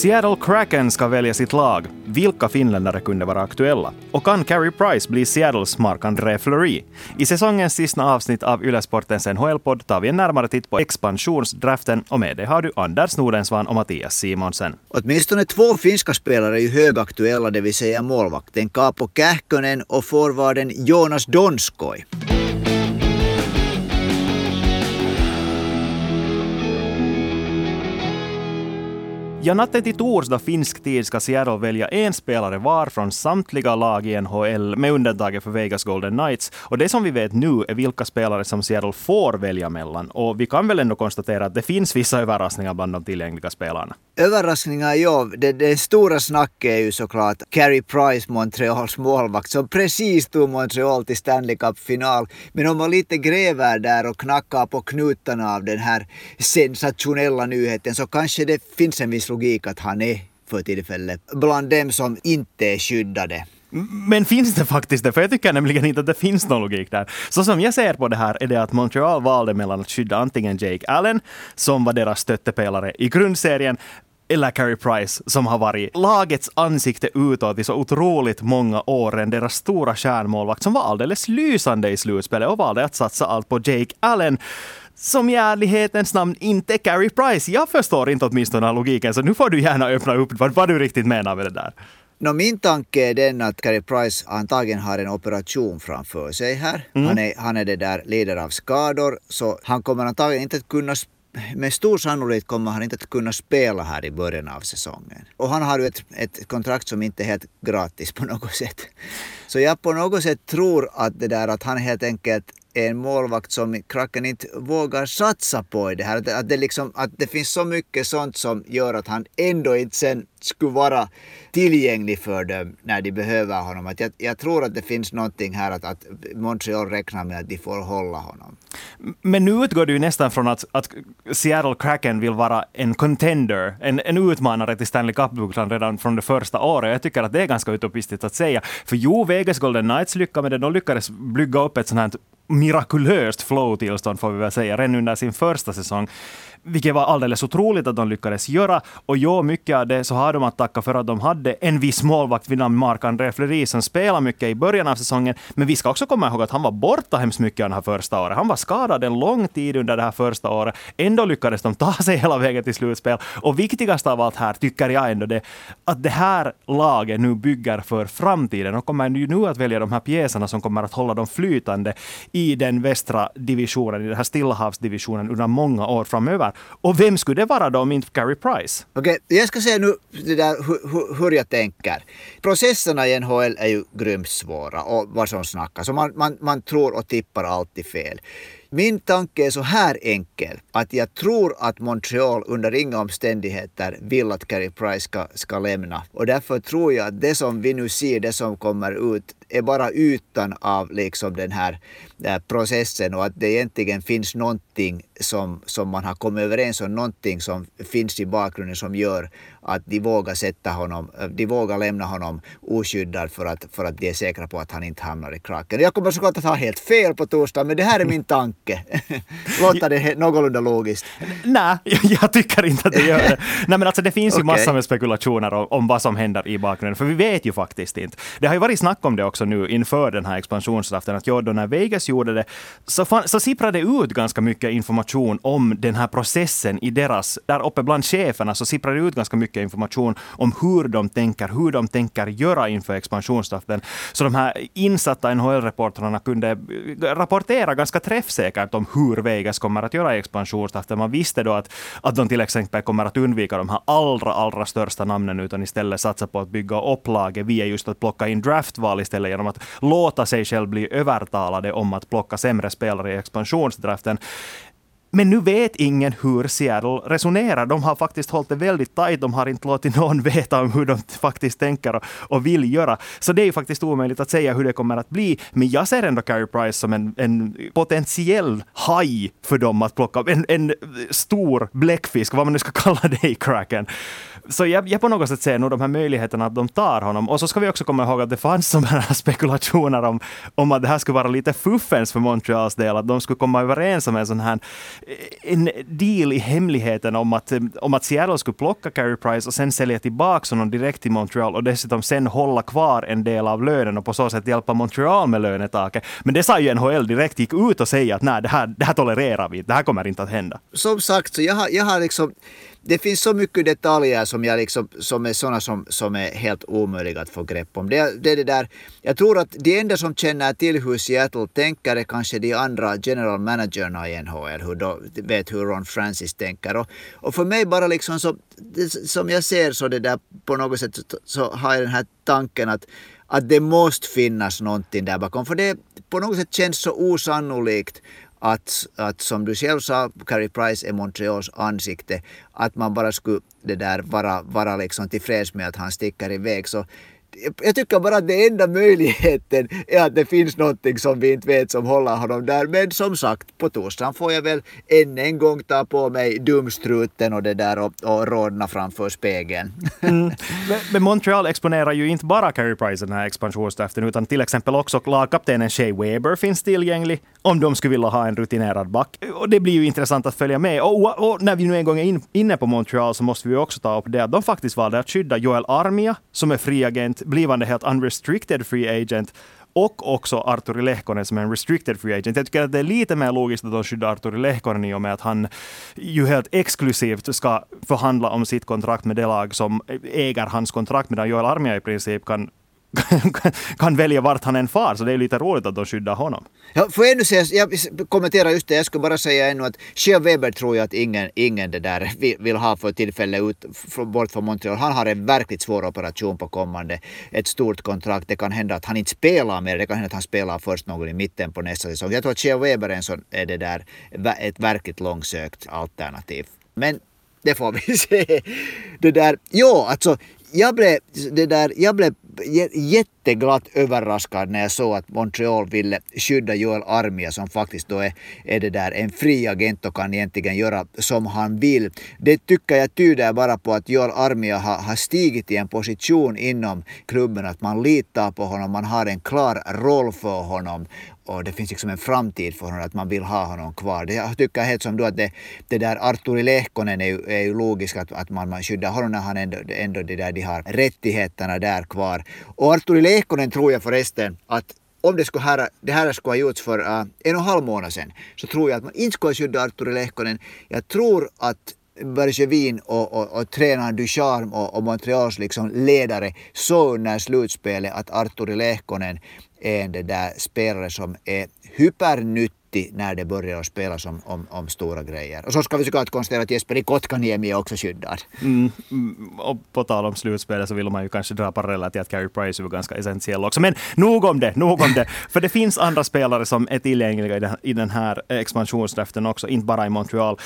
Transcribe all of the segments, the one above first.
Seattle Kraken ska välja sitt lag. Vilka finländare kunde vara aktuella? Och kan Carey Price bli Seattles Marc-André Fleury? I säsongens sista avsnitt av Ylesportens NHL-podd tar vi en närmare titt på expansionsdraften och med det har du Anders Nordensvan och Mattias Simonsen. Åtminstone två finska spelare är ju högaktuella, det vill säga målvakten Kaapo Kähkönen och forwarden Jonas Donskoj. Ja, natten till torsdag finsk tid ska Seattle välja en spelare var från samtliga lag i NHL, med undantaget för Vegas Golden Knights. Och det som vi vet nu är vilka spelare som Seattle får välja mellan. Och vi kan väl ändå konstatera att det finns vissa överraskningar bland de tillgängliga spelarna. Överraskningar, ja. Det, det stora snacket är ju såklart Carey Price, Montreals målvakt, som precis tog Montreal till Stanley Cup-final. Men om man lite gräver där och knackar på knutarna av den här sensationella nyheten så kanske det finns en viss logik att han är för tillfället bland dem som inte är skyddade. Men finns det faktiskt det? För jag tycker nämligen inte att det finns någon logik där. Så som jag ser på det här är det att Montreal valde mellan att skydda antingen Jake Allen, som var deras stöttepelare i grundserien, eller Carey Price som har varit lagets ansikte utåt i så otroligt många år. Deras stora stjärnmålvakt som var alldeles lysande i slutspelet och valde att satsa allt på Jake Allen som i ärlighetens namn inte Carey Price. Jag förstår inte åtminstone logiken, så nu får du gärna öppna upp vad, vad du riktigt menar med det där. No, min tanke är den att Carey Price antagligen har en operation framför sig här. Mm. Han, är, han är det där lider av skador, så han kommer antagligen inte att kunna med stor sannolikhet kommer han inte att kunna spela här i början av säsongen. Och han har ju ett, ett kontrakt som inte är helt gratis på något sätt. Så jag på något sätt tror att det där att han helt enkelt är en målvakt som Kraken inte vågar satsa på i det här. Att, att, det liksom, att det finns så mycket sånt som gör att han ändå inte sen skulle vara tillgänglig för dem när de behöver honom. Att jag, jag tror att det finns någonting här att, att Montreal räknar med att de får hålla honom. Men nu utgår du nästan från att, att Seattle Kraken vill vara en contender, en, en utmanare till Stanley Cup-bucklan redan från det första året. Jag tycker att det är ganska utopistiskt att säga. För jo, Vegas Golden Knights lyckades med det. De lyckades bygga upp ett sånt här mirakulöst flow-tillstånd får vi väl säga, redan under sin första säsong. Vilket var alldeles otroligt att de lyckades göra. Och ja, mycket av det så har de att tacka för att de hade en viss målvakt vid namn Marc-André Fleury som spelade mycket i början av säsongen. Men vi ska också komma ihåg att han var borta hemskt mycket av det här första året. Han var skadad en lång tid under det här första året. Ändå lyckades de ta sig hela vägen till slutspel. Och viktigast av allt här tycker jag ändå det att det här laget nu bygger för framtiden och kommer ju nu att välja de här pjäserna som kommer att hålla dem flytande i den västra divisionen, i den här Stillahavsdivisionen under många år framöver. Och vem skulle det vara då om inte Carey Price? Okej, okay, jag ska säga nu det där, hur, hur jag tänker. Processerna i NHL är ju grymt svåra och vad som snackas. Och man, man, man tror och tippar alltid fel. Min tanke är så här enkel, att jag tror att Montreal under inga omständigheter vill att Carey Price ska, ska lämna. Och därför tror jag att det som vi nu ser, det som kommer ut, är bara ytan av liksom den här processen och att det egentligen finns någonting som, som man har kommit överens om, någonting som finns i bakgrunden som gör att de vågar sätta honom, de vågar lämna honom oskyddad för att, för att de är säkra på att han inte hamnar i kraken. Jag kommer såklart att ha helt fel på torsdag, men det här är min tanke. Låter det någorlunda logiskt? Nej, jag tycker inte att det gör det. Nej, men alltså det finns ju okay. massor med spekulationer om, om, vad som händer i bakgrunden, för vi vet ju faktiskt inte. Det har ju varit snack om det också nu inför den här expansionsdraften, att ja, då när Vegas gjorde det, så, fan, så sipprade det ut ganska mycket information om den här processen i deras, där uppe bland cheferna, så sipprade det ut ganska mycket information om hur de tänker, hur de tänker göra inför expansionsdraften. Så de här insatta NHL-reportrarna kunde eh, rapportera ganska träffsäkert om hur Vegas kommer att göra i expansionsdraften. Man visste då att, att de till exempel kommer att undvika de här allra, allra största namnen, utan istället satsa på att bygga upp laget via just att plocka in draftval istället, genom att låta sig själv bli övertalade om att plocka sämre spelare i expansionsdraften. Men nu vet ingen hur Seattle resonerar. De har faktiskt hållit det väldigt tajt. De har inte låtit någon veta om hur de faktiskt tänker och vill göra. Så det är ju faktiskt omöjligt att säga hur det kommer att bli. Men jag ser ändå Carey Price som en, en potentiell haj för dem att plocka. En, en stor bläckfisk, vad man nu ska kalla det i cracken. Så jag, jag på något sätt ser nog de här möjligheterna att de tar honom. Och så ska vi också komma ihåg att det fanns sådana här spekulationer om, om att det här skulle vara lite fuffens för Montreals del. Att de skulle komma överens om en sån här eh, en deal i hemligheten om att, eh, om att Seattle skulle plocka Carey Price och sen sälja tillbaka honom direkt till Montreal och dessutom sen hålla kvar en del av lönen och på så sätt hjälpa Montreal med lönetaket. Men det sa ju NHL direkt, gick ut och säga att nej, det här, det här tolererar vi det här kommer inte att hända. Som sagt, så jag har, jag har liksom det finns så mycket detaljer som, jag liksom, som är sådana som, som är helt omöjliga att få grepp om. Det, det, det där, jag tror att de enda som känner till hur Seattle tänker är kanske de andra general managerna i NHL, hur då, vet hur Ron Francis tänker. Och, och för mig bara liksom så, det, som jag ser så det där på något sätt så har jag den här tanken att att det måste finnas någonting där bakom. För det på något sätt känns så osannolikt att, att som du själv sa, Carey Price är Montreals ansikte, att man bara skulle det där vara, vara liksom tillfreds med att han sticker iväg. Så jag tycker bara att den enda möjligheten är att det finns någonting som vi inte vet som håller honom där. Men som sagt, på torsdagen får jag väl än en gång ta på mig dumstruten och det där och, och rodna framför spegeln. Mm. Men, Montreal exponerar ju inte bara Carey Price den här expansionsdraften, utan till exempel också lagkaptenen Shea Weber finns tillgänglig om de skulle vilja ha en rutinerad back. Och det blir ju intressant att följa med. Och, och när vi nu en gång är in, inne på Montreal så måste vi också ta upp det att de faktiskt valde att skydda Joel Armia som är fri agent blivande helt unrestricted free agent och också Arturi Lehkonen som är en restricted free agent. Jag tycker att det är lite mer logiskt att de skyddar Arturi Lehkonen i och med att han ju helt exklusivt ska förhandla om sitt kontrakt med det lag som äger hans kontrakt, medan Joel Armia i princip kan kan välja vart han än far, så det är lite roligt att de skyddar honom. Ja, får jag ännu säga, jag kommenterar just det, jag skulle bara säga ännu att Shea Weber tror jag att ingen, ingen det där vill, ha för tillfälle ut, bort från Montreal. Han har en verkligt svår operation på kommande, ett stort kontrakt. Det kan hända att han inte spelar mer, det kan hända att han spelar först någon i mitten på nästa säsong. Jag tror att Shea Weber är, en sån, är det där, ett verkligt långsökt alternativ. Men det får vi se. Det där, jo, alltså jag blev, det där, jag blev jätteglatt överraskad när jag såg att Montreal ville skydda Joel Armia som faktiskt då är, är det där en fri agent och kan egentligen göra som han vill. Det tycker jag tyder bara på att Joel Armia har, har stigit i en position inom klubben, att man litar på honom, man har en klar roll för honom och det finns liksom en framtid för honom, att man vill ha honom kvar. Det, jag tycker helt som du, att det, det där Arturi Lehkonen är ju, är ju logiskt att, att man, man skyddar honom när han ändå, ändå det där, de har rättigheterna där kvar. Och Arturi Lehkonen tror jag förresten att om det, skulle här, det här skulle ha gjorts för uh, en och en halv månad sedan så tror jag att man inte skulle ha skyddat Arturi Lehkonen. Jag tror att Bergevin och, och, och tränaren Ducharme och, och Montreals liksom ledare såg under slutspelet att Arturi Lehkonen är en där spelare som är hypernyttig när det börjar att spelas om, om, om, stora grejer. Och så ska vi såklart konstatera att Jesperi Kotkaniemi är också skyddad. Mm, mm, och på tal om slutspelet så vill man ju kanske dra paralleller till att Carey Price är ganska essentiell också. Men nog om det, nog om det. För det finns andra spelare som är tillgängliga i den, i den här expansionsdraften också, inte bara i Montreal.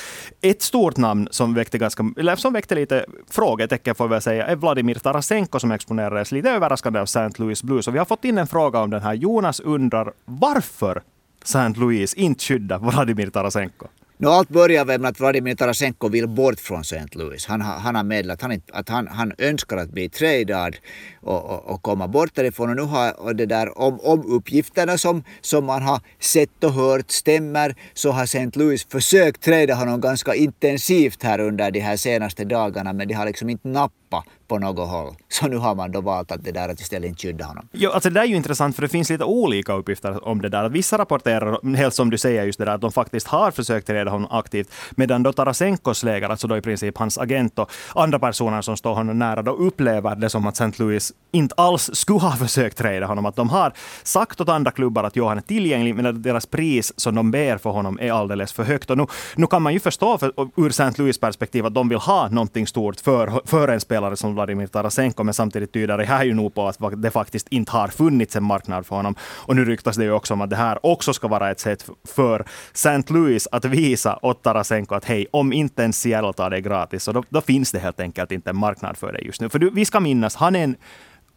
Ett stort namn som väckte, ganska, eller som väckte lite frågetecken får vi säga, är Vladimir Tarasenko som exponerades lite överraskande av St. Louis Blues. Och vi har fått in en fråga om den här. Jonas undrar varför St. Louis inte skydda Vladimir Tarasenko? No, allt börjar med att Vladimir Tarasenko vill bort från St. Louis. Han, han har meddelat att, han, att han, han önskar att bli tradad och, och, och, komma bort därifrån. Och nu har det där, om, om uppgifterna som, som man har sett och hört stämmer så har St. Louis försökt träda honom ganska intensivt här under de här senaste dagarna men de har liksom inte nappat på något håll. Så nu har man då valt att det där att istället inte skydda honom. Jo, alltså det där är ju intressant för det finns lite olika uppgifter om det där. Vissa rapporterar, helt som du säger, just det där att de faktiskt har försökt reda honom aktivt, medan då Tarasenkos läger, alltså då i princip hans agent och andra personer som står honom nära, då upplever det som att St. Louis inte alls skulle ha försökt trada honom. Att de har sagt åt andra klubbar att Johan är tillgänglig, men att deras pris som de ber för honom är alldeles för högt. Och nu, nu kan man ju förstå för, ur St. Louis perspektiv att de vill ha någonting stort för, för en spelare som Vladimir Tarasenko, men samtidigt tyder det här ju nog på att det faktiskt inte har funnits en marknad för honom. Och nu ryktas det ju också om att det här också ska vara ett sätt för St. Louis att visa åt Tarasenko att hej, om inte ens Seattle tar det gratis, så då, då finns det helt enkelt inte en marknad för det just nu. För du, vi ska minnas, han är en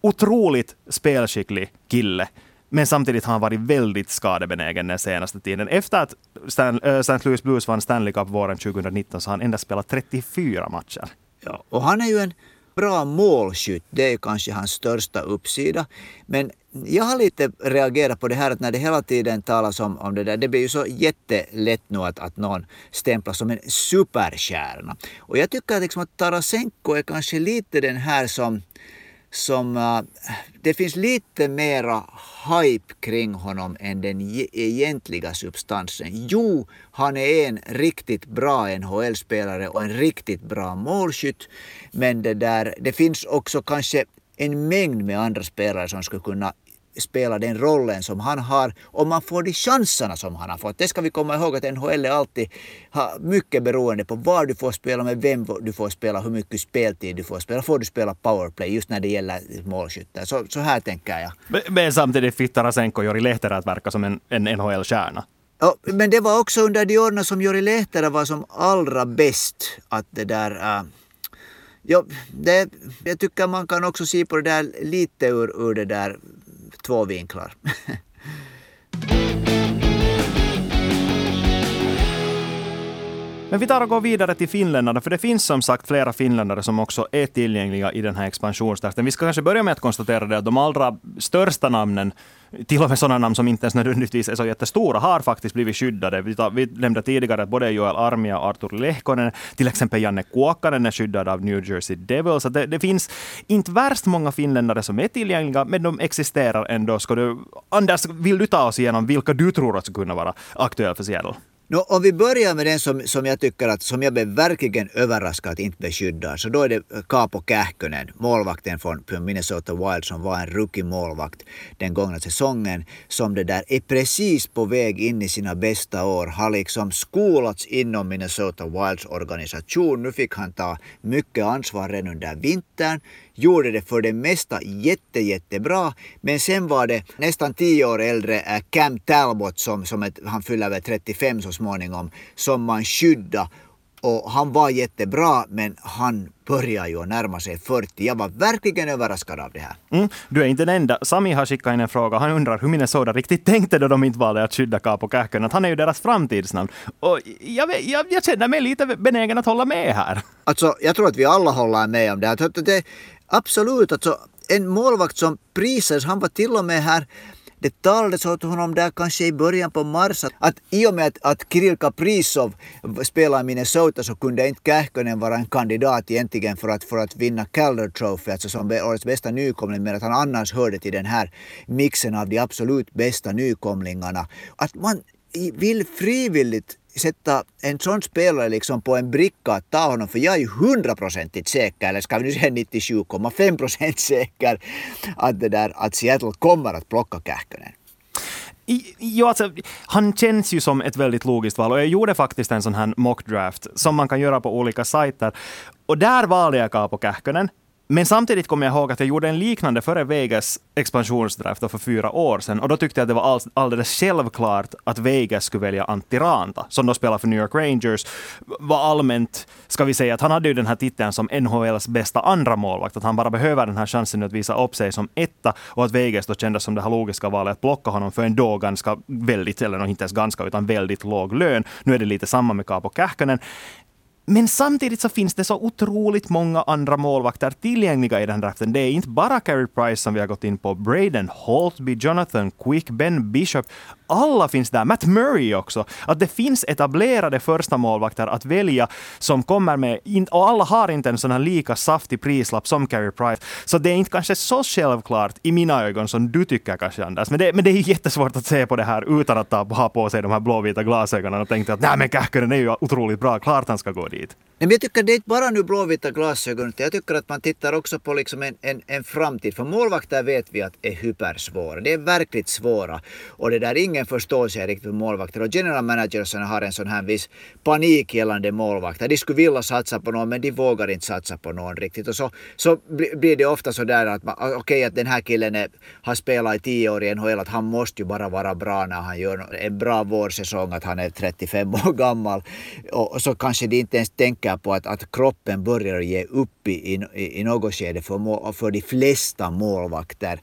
otroligt spelskicklig kille. Men samtidigt har han varit väldigt skadebenägen den senaste tiden. Efter att St. Eh, Louis Blues vann Stanley Cup våren 2019 så har han endast spelat 34 matcher. Ja, och han är ju en bra målskytt, det är kanske hans största uppsida. Men jag har lite reagerat på det här att när det hela tiden talas om, om det där, det blir ju så jättelätt nu att, att någon stämplas som en superstjärna. Och jag tycker att, liksom att Tarasenko är kanske lite den här som som, uh, det finns lite mera hype kring honom än den egentliga substansen. Jo, han är en riktigt bra NHL-spelare och en riktigt bra målskytt. Men det, där, det finns också kanske en mängd med andra spelare som skulle kunna spela den rollen som han har om man får de chanserna som han har fått. Det ska vi komma ihåg att NHL är alltid mycket beroende på var du får spela, med vem du får spela, hur mycket speltid du får spela. Får du spela powerplay just när det gäller målskyttar? Så, så här tänker jag. Men, men samtidigt fick Tarasenko Jori Lehterä att verka som en, en NHL-stjärna. Ja, men det var också under de åren som Jori Lehterä var som allra bäst. Att det där... Uh, ja, det, jag tycker man kan också se på det där lite ur, ur det där två vinklar. Men vi tar och går vidare till finländarna, för det finns som sagt flera finländare som också är tillgängliga i den här expansionstakten. Vi ska kanske börja med att konstatera det att de allra största namnen, till och med sådana namn som inte ens nödvändigtvis är så jättestora, har faktiskt blivit skyddade. Vi, tar, vi nämnde tidigare att både Joel Armia och Artur Lehkonen, till exempel Janne Kuokkanen är skyddad av New Jersey Devils. Det, det, finns inte värst många finländare som är tillgängliga, men de existerar ändå. Ska du, Anders, vill du ta oss igenom vilka du tror att skulle kunna vara aktuella för Seattle? Nå, om vi börjar med den som, som jag tycker att, som jag blev verkligen överraskad att inte beskyddar, så då är det eh, Kapo Kähkönen, målvakten från Minnesota Wild som var en rookie-målvakt den gångna säsongen, som det där är precis på väg in i sina bästa år, har liksom skolats inom Minnesota Wilds organisation. Nu fick han ta mycket ansvar redan under vintern gjorde det för det mesta jätte, jättebra. Men sen var det nästan tio år äldre äh, Cam Talbot, som, som ett, han fyller väl 35 så småningom, som man skyddade och han var jättebra, men han börjar ju närma sig 40. Jag var verkligen överraskad av det här. Mm, du är inte den enda. Sami har skickat in en fråga. Han undrar hur Minnesota riktigt tänkte då de inte valde att skydda Kaapo Kähkönen. Han är ju deras framtidsnamn. Och jag, jag, jag känner mig lite benägen att hålla med här. Alltså, jag tror att vi alla håller med om det. Att det absolut, alltså en målvakt som prisades, han var till och med här det talades åt honom där kanske i början på mars att, att i och med att, att Kirill Kaprizov spelar i Minnesota så kunde inte Kähkönen vara en kandidat egentligen för att, för att vinna Calder Trophy, alltså som årets bästa nykomling, men att han annars hörde till den här mixen av de absolut bästa nykomlingarna. Att man vill frivilligt sätta en sån spelare liksom på en bricka att ta honom, för jag är ju hundraprocentigt säker, eller ska vi nu säga 97,5 procent säker, att, det där, att Seattle kommer att plocka Kähkönen. Jo, alltså, han känns ju som ett väldigt logiskt val och jag gjorde faktiskt en sån här mockdraft som man kan göra på olika sajter. Och där valde jag Kaapo Kähkönen. Men samtidigt kommer jag ihåg att jag gjorde en liknande före Vegas expansionsdraft för fyra år sedan. Och då tyckte jag att det var alldeles självklart att Vegas skulle välja Antti Ranta, som då spelar för New York Rangers. Var allmänt, ska vi säga, att han hade ju den här titeln som NHLs bästa andra målvakt. Att han bara behöver den här chansen att visa upp sig som etta. Och att Vegas då kändes som det här logiska valet att plocka honom för en då ganska väldigt, eller inte ens ganska, utan väldigt låg lön. Nu är det lite samma med Kaapo Kähkönen. Men samtidigt så finns det så otroligt många andra målvakter tillgängliga i den draften. Det är inte bara Carey Price som vi har gått in på. Braden Holtby, Jonathan Quick, Ben Bishop. Alla finns där. Matt Murray också. Att det finns etablerade första målvakter att välja som kommer med, och alla har inte en sån här lika saftig prislapp som Carey Price. Så det är inte kanske så självklart i mina ögon som du tycker kanske Anders. Men det, men det är jättesvårt att se på det här utan att ta, ha på sig de här blåvita glasögonen och tänka att nej men Kähkönen är ju otroligt bra, klart han ska gå dit. Men jag tycker det är inte bara nu blåvita glasögon, jag tycker att man tittar också på liksom en, en, en framtid. För målvakter vet vi att är hypersvåra. Det är verkligt svåra. Och det där är ingen förstår sig riktigt på målvakter. Och general managers har en sån här viss panik gällande målvakter. De skulle vilja satsa på någon men de vågar inte satsa på någon riktigt. Och så, så blir det ofta så där att ah, okej okay, att den här killen är, har spelat i tio år i NHL, att han måste ju bara vara bra när han gör en bra vårsäsong, att han är 35 år gammal. Och så kanske de inte ens tänker tänker på att, att kroppen börjar ge upp i, i, i något skede för, för de flesta målvakter.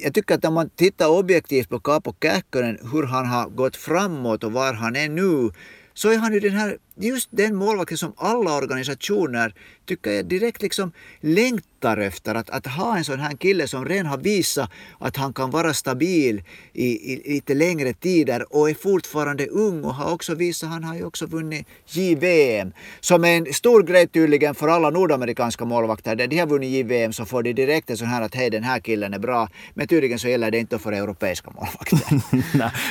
Jag tycker att om man tittar objektivt på Kapo Kähkönen, hur han har gått framåt och var han är nu, så är han ju den här just den målvakten som alla organisationer tycker jag direkt liksom längtar efter. Att, att ha en sån här kille som redan har visat att han kan vara stabil i, i lite längre tider och är fortfarande ung och har också visat, han har ju också vunnit JVM. Som är en stor grej tydligen för alla nordamerikanska målvakter. Där de har vunnit JVM så får de direkt en sån här att hej den här killen är bra. Men tydligen så gäller det inte för europeiska målvakter.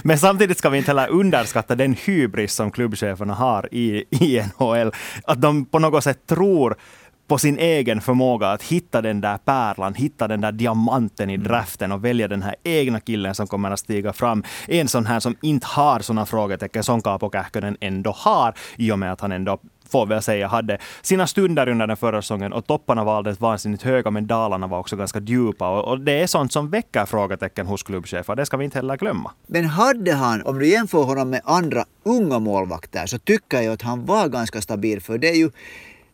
Men samtidigt ska vi inte heller underskatta den hybris som klubbcheferna har i, i NHL. Att de på något sätt tror på sin egen förmåga att hitta den där pärlan, hitta den där diamanten i mm. draften och välja den här egna killen som kommer att stiga fram. En sån här som inte har såna frågetecken som Kaapo Kähkönen ändå har i och med att han ändå får väl säga, hade sina stunder under den förra säsongen och topparna var alldeles vansinnigt höga, men dalarna var också ganska djupa. Och, och, det är sånt som väcker frågetecken hos klubbchefer. Det ska vi inte heller glömma. Men hade han, om du jämför honom med andra unga målvakter, så tycker jag att han var ganska stabil. För det är ju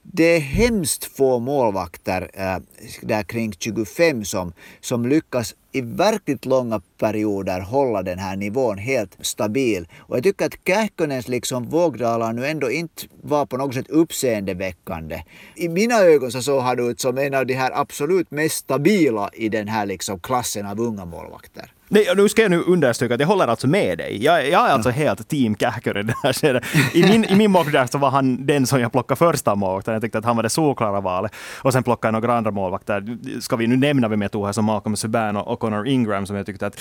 det är hemskt få målvakter, äh, där kring 25, som, som lyckas i verkligt långa perioder hålla den här nivån helt stabil. Och jag tycker att Kähkönens liksom vågdalar nu ändå inte var på något sätt uppseendeväckande. I mina ögon så såg han ut som en av de här absolut mest stabila i den här liksom klassen av unga målvakter. Nej, nu ska jag nu understryka att jag håller alltså med dig. Jag, jag är alltså mm. helt team Kähkö i det här skedet. I min, i min mockdraft så var han den som jag plockade första målvakten. Jag tyckte att han var det solklara valet. Och sen plockade jag några andra målvakter. Ska vi nu nämna vem jag tog här som Malcolm Subban och Connor Ingram som jag tyckte att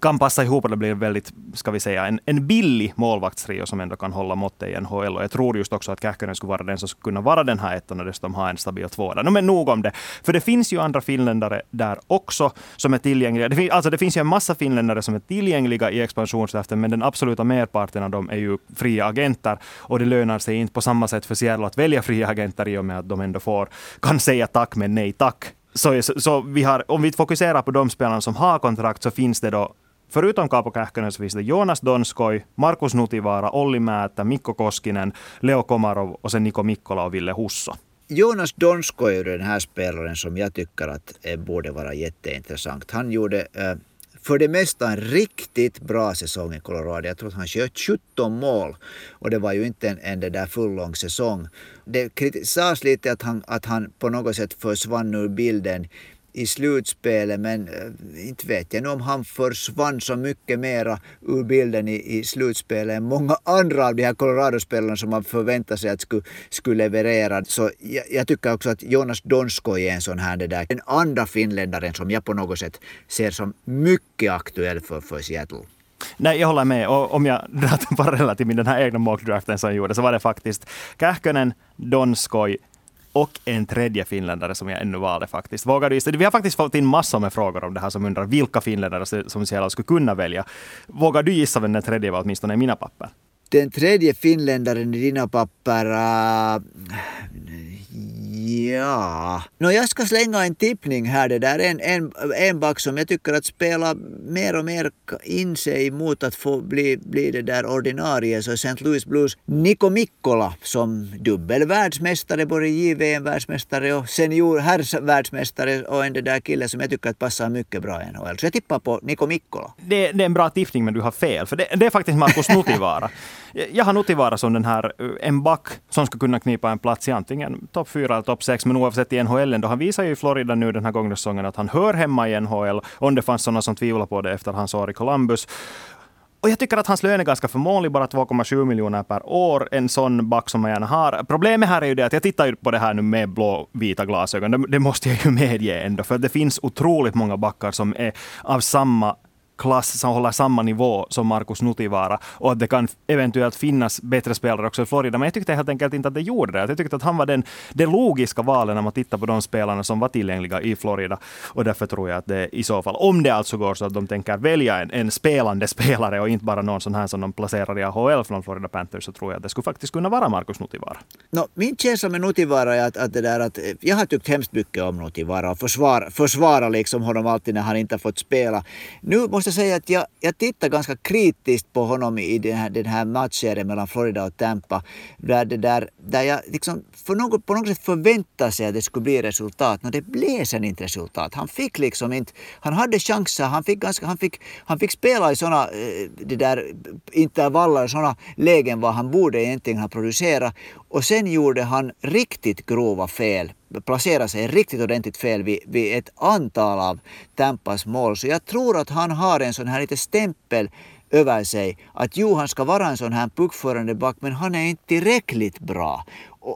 kan passa ihop och det blir väldigt, ska vi säga, en, en billig målvaktstrio som ändå kan hålla måttet i NHL. Och jag tror just också att Kähkönen skulle vara den som skulle kunna vara den här ettan och dessutom ha en stabil tvåa. No, men nog om det. För det finns ju andra finländare där också som är tillgängliga. Det, fin, alltså det finns ju en massa finländare som är tillgängliga i expansionsdraften, men den absoluta merparten av dem är ju fria agenter. Och det lönar sig inte på samma sätt för Seattle att välja fria agenter i och med att de ändå får, kan säga tack men nej tack. Så, så, så vi har, om vi fokuserar på de spelarna som har kontrakt så finns det då Förutom Kaapo Kähkönen så finns det Jonas Donskoj, Markus Nutivaara, Olli Määttä, Mikko Koskinen, Leo Komarov och sen Niko Mikkola och Ville Husso. Jonas Donskoj är den här spelaren som jag tycker att eh, borde vara jätteintressant. Han gjorde äh, för det mesta en riktigt bra säsong i Colorado. Jag tror att han sköt 17 mål och det var ju inte en, en det där fullång säsong. Det sades lite att han, att han på något sätt försvann ur bilden i slutspelet men eh, inte vet jag om han försvann så mycket mera ur bilden i, i slutspelet än många andra av de här Colorado-spelarna som man förväntar sig att skulle, skulle leverera. Så jag, jag, tycker också att Jonas Donskoj är en sån här, det där, den andra finländaren som jag på något sätt ser som mycket aktuell för, för Seattle. Nej, jag håller med. Och om jag drar en parallell till min den här egna mockdraften som jag gjorde, så var det faktiskt Kähkönen, Donskoj, och en tredje finländare som jag ännu valde faktiskt. Vågar du gissa? Vi har faktiskt fått in massor med frågor om det här som undrar vilka finländare som Seattle skulle kunna välja. Vågar du gissa vem den tredje var, åtminstone i mina papper? Den tredje finländaren i dina papper... Uh, Ja, no, jag ska slänga en tippning här. Det där en, en, en back som jag tycker att spela mer och mer in sig mot att få bli, bli det där ordinarie. Så St. Louis Blues Niko Mikkola som dubbel världsmästare, både JVM-världsmästare och senior herrsvärldsmästare och en det där kille som jag tycker att passar mycket bra i NHL. Så jag tippar på Niko Mikkola. Det, det är en bra tippning men du har fel. För det, det är faktiskt Markus Nutivaara. jag har Nutivaara som den här, en back som ska kunna knipa en plats i antingen topp fyra eller topp sex, men oavsett i NHL ändå. Han visar ju i Florida nu den här gången säsongen att han hör hemma i NHL, om det fanns sådana som tvivlar på det efter hans år i Columbus. Och jag tycker att hans lön är ganska förmånlig, bara 2,7 miljoner per år. En sån back som man gärna har. Problemet här är ju det att jag tittar ju på det här nu med blåvita glasögon. Det, det måste jag ju medge ändå, för det finns otroligt många backar som är av samma klass som håller samma nivå som Markus Nutivaara och att det kan eventuellt finnas bättre spelare också i Florida. Men jag tyckte helt enkelt inte att det gjorde det. Jag tyckte att han var den, det logiska valet när man tittar på de spelarna som var tillgängliga i Florida. Och därför tror jag att det i så fall, om det alltså går så att de tänker välja en, en spelande spelare och inte bara någon sån här som de placerar i AHL från Florida Panthers, så tror jag att det skulle faktiskt kunna vara Markus Nutivaara. No, min känsla med Nutivaara är att, att, det där att jag har tyckt hemskt mycket om Nutivaara och försvara, försvara liksom honom alltid när han inte har fått spela. Nu måste säga att jag, jag tittar ganska kritiskt på honom i den här, den här matchserien mellan Florida och Tampa. Där, det där, där jag liksom för något, på något sätt förväntade sig att det skulle bli resultat. Men det blev sen inte resultat. Han fick liksom inte, han hade chanser, han fick, ganska, han fick, han fick spela i sådana eh, det där intervaller, sådana lägen var han borde egentligen ha producerat. Och sen gjorde han riktigt grova fel placera sig riktigt ordentligt fel vid, vid ett antal av Tampas mål. Så jag tror att han har en sån här lite stämpel över sig att jo, han ska vara en sån här puckförande back, men han är inte tillräckligt bra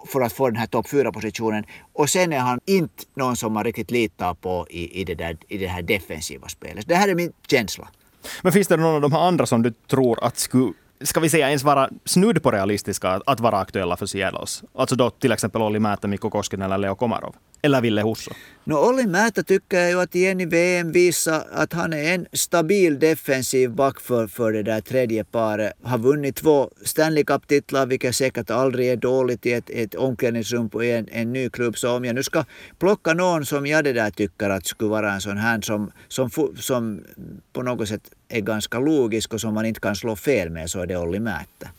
för att få den här topp 4-positionen. Och sen är han inte någon som man riktigt litar på i, i, det, där, i det här defensiva spelet. Det här är min känsla. Men finns det någon av de här andra som du tror att skulle ska vi säga ens vara snudd på realistiska att vara aktuella för Seattles? Alltså då till exempel Olli Määttä, Mikko Koskinen eller Leo Komarov? Eller Ville Husso? No, Olli Määttä tycker jag ju att igen i VM visar att han är en stabil defensiv back för, för det där tredje paret. Har vunnit två Stanley Cup-titlar, vilket säkert aldrig är dåligt i ett, ett omklädningsrum på en, en ny klubb. Så om jag nu ska plocka någon som jag det där tycker att skulle vara en sån här som, som, som på något sätt är ganska logisk och som man inte kan slå fel med så är det Olli Määttä.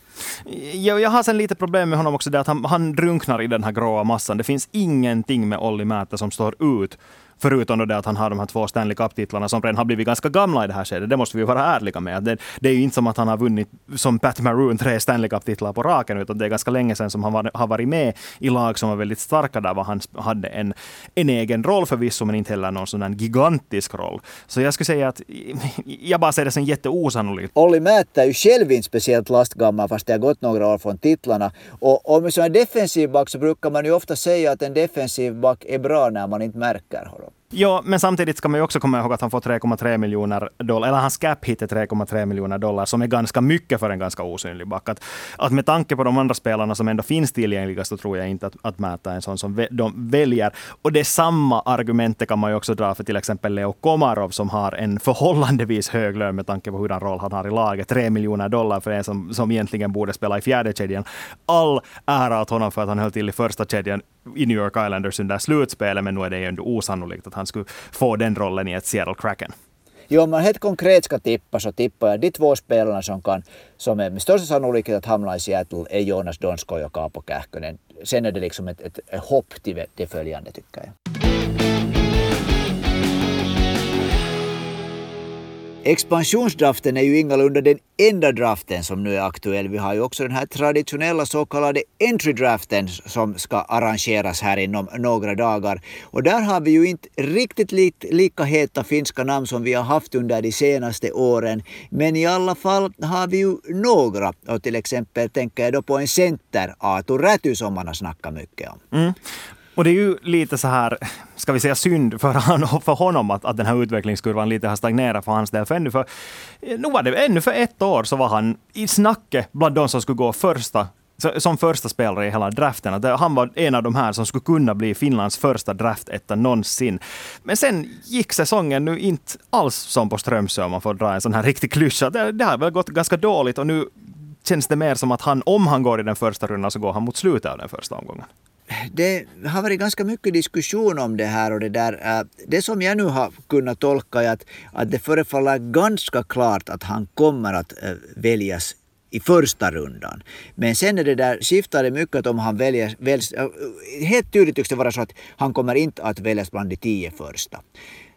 Jag, jag har sen lite problem med honom också, det att han, han drunknar i den här gråa massan. Det finns ingenting med Olli Määttä som står ut Förutom då det att han har de här två Stanley Cup-titlarna som redan har blivit ganska gamla i det här skedet. Det måste vi vara ärliga med. Det, det är ju inte som att han har vunnit, som Pat Maroon, tre Stanley Cup-titlar på raken, utan det är ganska länge sedan som han var, har varit med i lag som var väldigt starka där var han hade en, en egen roll förvisso, men inte heller någon sån där gigantisk roll. Så jag skulle säga att jag bara ser det som jätteosannolikt. Olli Määttä är ju själv inte speciellt lastgammal, fast det har gått några år från titlarna. Och om man är defensiv back så brukar man ju ofta säga att en defensiv back är bra när man inte märker honom. Ja, men samtidigt ska man ju också komma ihåg att han får 3,3 miljoner dollar, eller hans cap hit är 3,3 miljoner dollar, som är ganska mycket för en ganska osynlig back. Att, att med tanke på de andra spelarna som ändå finns tillgängliga så tror jag inte att, att mäta en sån som de väljer. Och det samma argumentet kan man ju också dra för till exempel Leo Komarov som har en förhållandevis hög lön med tanke på hurdan roll han har i laget. 3 miljoner dollar för en som, som egentligen borde spela i fjärde kedjan. All ära åt honom för att han höll till i första kedjan i New York Islanders under slutspelet, men nu är det ju ändå osannolikt att han skulle få den rollen i ett Seattle Kraken. Jo, om man helt konkret ska tippa så tippar jag de två spelarna som, kan, som är med största sannolikhet att hamna i Seattle är Jonas Donskoj och Kaapo Kähkönen. Sen är det liksom ett, ett, hopp till det följande tycker jag. Expansionsdraften är ju ingalunda den enda draften som nu är aktuell. Vi har ju också den här traditionella så kallade entry-draften som ska arrangeras här inom några dagar. Och där har vi ju inte riktigt lika heta finska namn som vi har haft under de senaste åren. Men i alla fall har vi ju några. Och till exempel tänker jag då på en center, Aatu Räty, som man har snackat mycket om. Mm. Och det är ju lite så här, ska vi säga synd för, han, för honom att, att den här utvecklingskurvan lite har stagnerat för hans del. För ännu för, nu var det, ännu för ett år så var han i snacket bland de som skulle gå första som första spelare i hela draften. Att han var en av de här som skulle kunna bli Finlands första draftetta någonsin. Men sen gick säsongen nu inte alls som på Strömsö, om man får dra en sån här riktig klyscha. Det, det har väl gått ganska dåligt och nu känns det mer som att han, om han går i den första rundan, så går han mot slutet av den första omgången det har varit ganska mycket diskussion om det här och det där. Äh, det som jag nu har kunnat tolka är att, att det förefaller ganska klart att han kommer att äh, väljas i första rundan. Men sen är det där, skiftar det mycket om han väljer, väljs, äh, helt tydligt tycks det vara så att han kommer inte att väljas bland de tio första.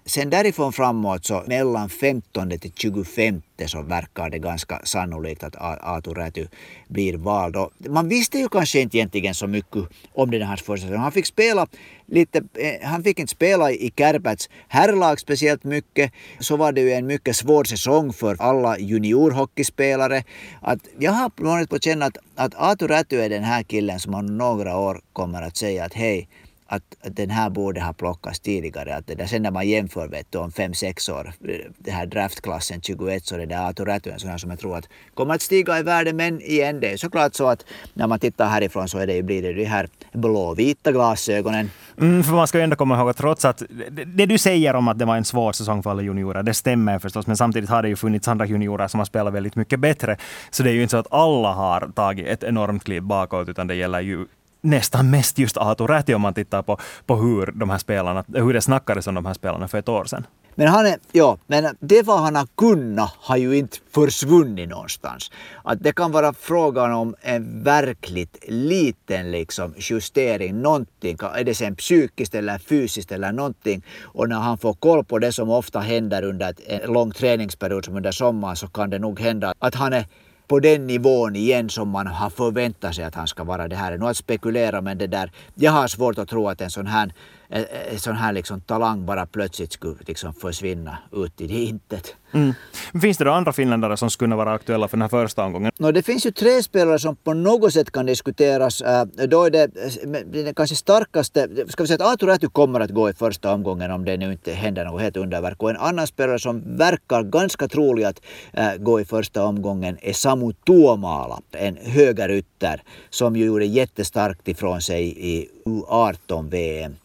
Sen därifrån framåt så mellan 15 till 25 så verkar det ganska sannolikt att Aatu Räty blir vald. Och man visste ju kanske inte egentligen så mycket om den här första säsongen. Han fick spela lite, eh, han fick inte spela i Kärpäts herrlag speciellt mycket. Så var det ju en mycket svår säsong för alla juniorhockeyspelare. Att jag har på känna att, att Aatu Räty är den här killen som om några år kommer att säga att hej, att, den här borde ha plockats tidigare. Att det där, sen när man jämför vet du, om 5-6 år, den här draftklassen 21, så är det där Aatu Räty en sån här som jag tror att kommer att stiga i värde. Men igen, det är såklart så att när man tittar härifrån så är det, blir det de här blåvita glasögonen. Mm, för man ska ju ändå komma ihåg att trots att det, det, du säger om att det var en svår säsong för alla juniorer, det stämmer förstås, men samtidigt har det ju funnits andra juniorer som har spelat väldigt mycket bättre. Så det är ju inte så att alla har tagit ett enormt kliv bakåt, utan det gäller ju nästan mest just Aatu Räti om man tittar på, på hur, de här spelarna, hur det snackades om de här spelarna för ett år sedan. Men, han är, ja, men det vad han har kunnat har ju inte försvunnit någonstans. Att det kan vara frågan om en verkligt liten liksom justering, någonting, är det sen psykiskt eller fysiskt eller någonting. Och när han får koll på det som ofta händer under en lång träningsperiod som under sommaren så kan det nog hända att han är på den nivån igen som man har förväntat sig att han ska vara. Det här är nog att spekulera men det där, jag har svårt att tro att en sån här en sån här liksom talang bara plötsligt skulle liksom försvinna ut i det intet. Mm. Finns det då andra finländare som skulle vara aktuella för den här första omgången? No, det finns ju tre spelare som på något sätt kan diskuteras. Äh, då är det äh, den kanske starkaste, ska vi säga att Artur Räty kommer att gå i första omgången om det nu inte händer något helt underverk. Och en annan spelare som verkar ganska trolig att äh, gå i första omgången är Samu Tuomala, en högerytter som ju gjorde jättestarkt ifrån sig i U18-VM.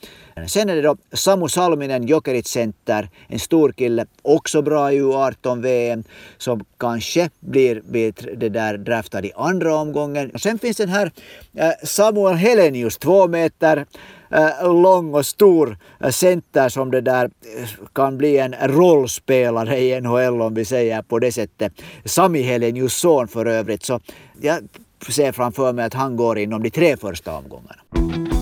Sen är det då Samu Salminen, Jokerit center, en stor kille, också bra i U18. U18-VM, som kanske blir, blir det där draftad i andra omgången. Och sen finns den här eh, Samuel Helenius, två meter eh, lång och stor eh, center som det där kan bli en rollspelare i NHL om vi säger på det sättet. Sami Helenius son för övrigt. Så jag ser framför mig att han går inom de tre första omgångarna.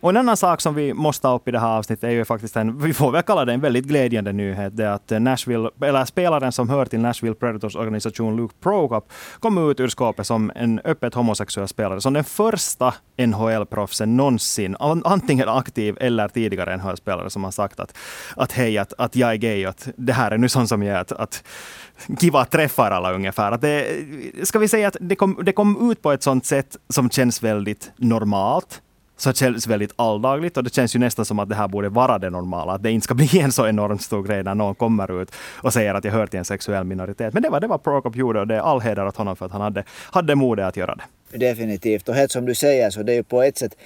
Och en annan sak som vi måste ta upp i det här avsnittet är ju faktiskt en, vi får väl kalla det en väldigt glädjande nyhet. Det är att Nashville, eller spelaren som hör till Nashville Predators organisation, Luke Prokop, kom ut ur skåpet som en öppet homosexuell spelare. Som den första NHL-proffsen någonsin, antingen aktiv eller tidigare NHL-spelare, som har sagt att, att hej, att, att jag är gay, att det här är nu sånt som jag är, att, att kiva träffar alla ungefär. Att det, ska vi säga att det kom, det kom ut på ett sånt sätt som känns väldigt normalt så känns väldigt alldagligt och det känns ju nästan som att det här borde vara det normala. Att det inte ska bli en så enormt stor grej när någon kommer ut och säger att jag hör till en sexuell minoritet. Men det var det var Prokop gjorde och det är all heder åt honom för att han hade, hade modet att göra det. Definitivt och helt som du säger så det är ju på ett sätt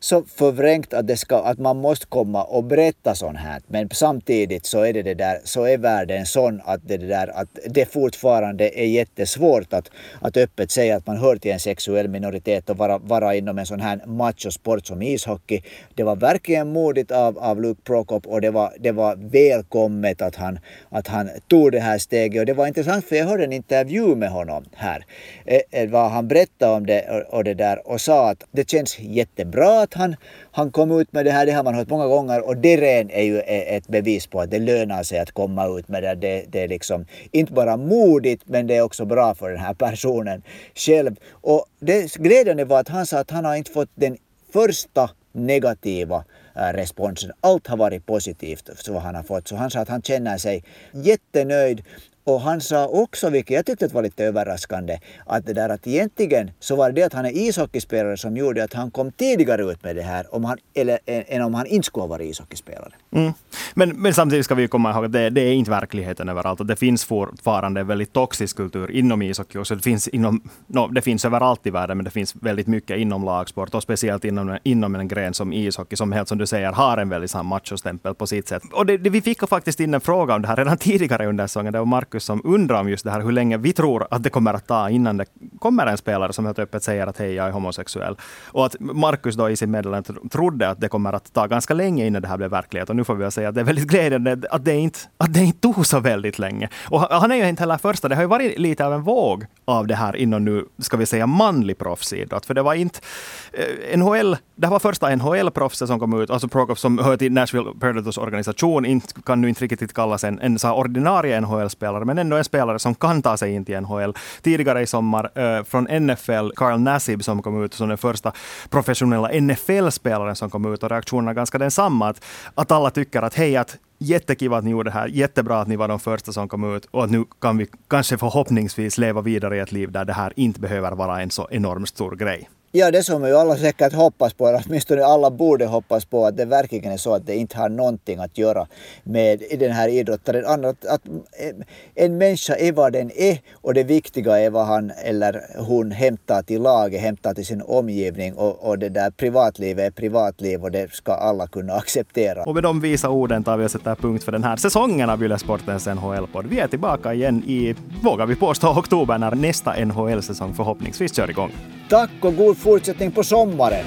så förvrängt att, det ska, att man måste komma och berätta sånt här. Men samtidigt så är det, det där, så är världen sån att det, det där, att det fortfarande är jättesvårt att, att öppet säga att man hör till en sexuell minoritet och vara, vara inom en sån här machosport som ishockey. Det var verkligen modigt av, av Luke Prokop och det var, det var välkommet att han, att han tog det här steget. Och det var intressant för jag hörde en intervju med honom här. Eh, eh vad han berättade om det och, och det där och sa att det känns jättebra att han, han kom ut med det här, det har man hört många gånger och det ren är ju e-, ett bevis på att det lönar sig att komma ut med det. Det, det är liksom inte bara modigt men det är också bra för den här personen själv. Och det glädjande var att han sa att han har inte fått den första negativa eh, responsen. Allt har varit positivt så han har fått. Så han sa att han känner sig jättenöjd och han sa också, vilket jag tyckte var lite överraskande, att det där att egentligen så var det att han är ishockeyspelare som gjorde att han kom tidigare ut med det här om han, eller, eh, än om han inte skulle ha varit ishockeyspelare. Mm. Men, men samtidigt ska vi komma ihåg att det, det, är inte verkligheten överallt. Och det finns fortfarande en väldigt toxisk kultur inom ishockey också. Det finns, inom, no, det finns överallt i världen, men det finns väldigt mycket inom lagsport och speciellt inom, inom en gren som ishockey, som helt som du säger har en väldigt machostämpel på sitt sätt. Och det, det, vi fick faktiskt in en fråga om det här redan tidigare under säsongen. Det var Markus Marcus som undrar om just det här, hur länge vi tror att det kommer att ta innan det kommer en spelare som helt öppet säger att hej, jag är homosexuell. Och att Markus då i sin meddelande trodde att det kommer att ta ganska länge innan det här blir verklighet. Och nu får vi väl säga att det är väldigt glädjande att det inte, att det inte tog så väldigt länge. Och han är ju inte heller första. Det har ju varit lite av en våg av det här inom nu, ska vi säga, manlig proffsidrott. För det var inte eh, NHL, det var första NHL-proffset som kom ut, alltså Prokof som hör till Nashville Predators organisation, inte, kan nu inte riktigt kallas en, en så ordinarie NHL-spelare, men ändå en spelare som kan ta sig in till NHL. Tidigare i sommar eh, från NFL, Carl Nassib som kom ut som den första professionella NFL-spelaren som kom ut och reaktionerna är ganska densamma. Att, att alla tycker att hej, att jättekiva att ni gjorde det här, jättebra att ni var de första som kom ut och att nu kan vi kanske förhoppningsvis leva vidare i ett liv där det här inte behöver vara en så enormt stor grej. Ja, det som ju alla säkert hoppas på, eller åtminstone alla borde hoppas på, att det verkligen är så att det inte har någonting att göra med den här idrottaren. Att, att en människa är vad den är och det viktiga är vad han eller hon hämtar till laget, hämtar till sin omgivning och, och det där privatlivet är privatliv och det ska alla kunna acceptera. Och med de visa orden tar vi och sätter punkt för den här säsongen av Yle Sportens NHL-podd. Vi är tillbaka igen i, vågar vi påstå, oktober när nästa NHL-säsong förhoppningsvis kör igång. Tack och god fortsättning på sommaren!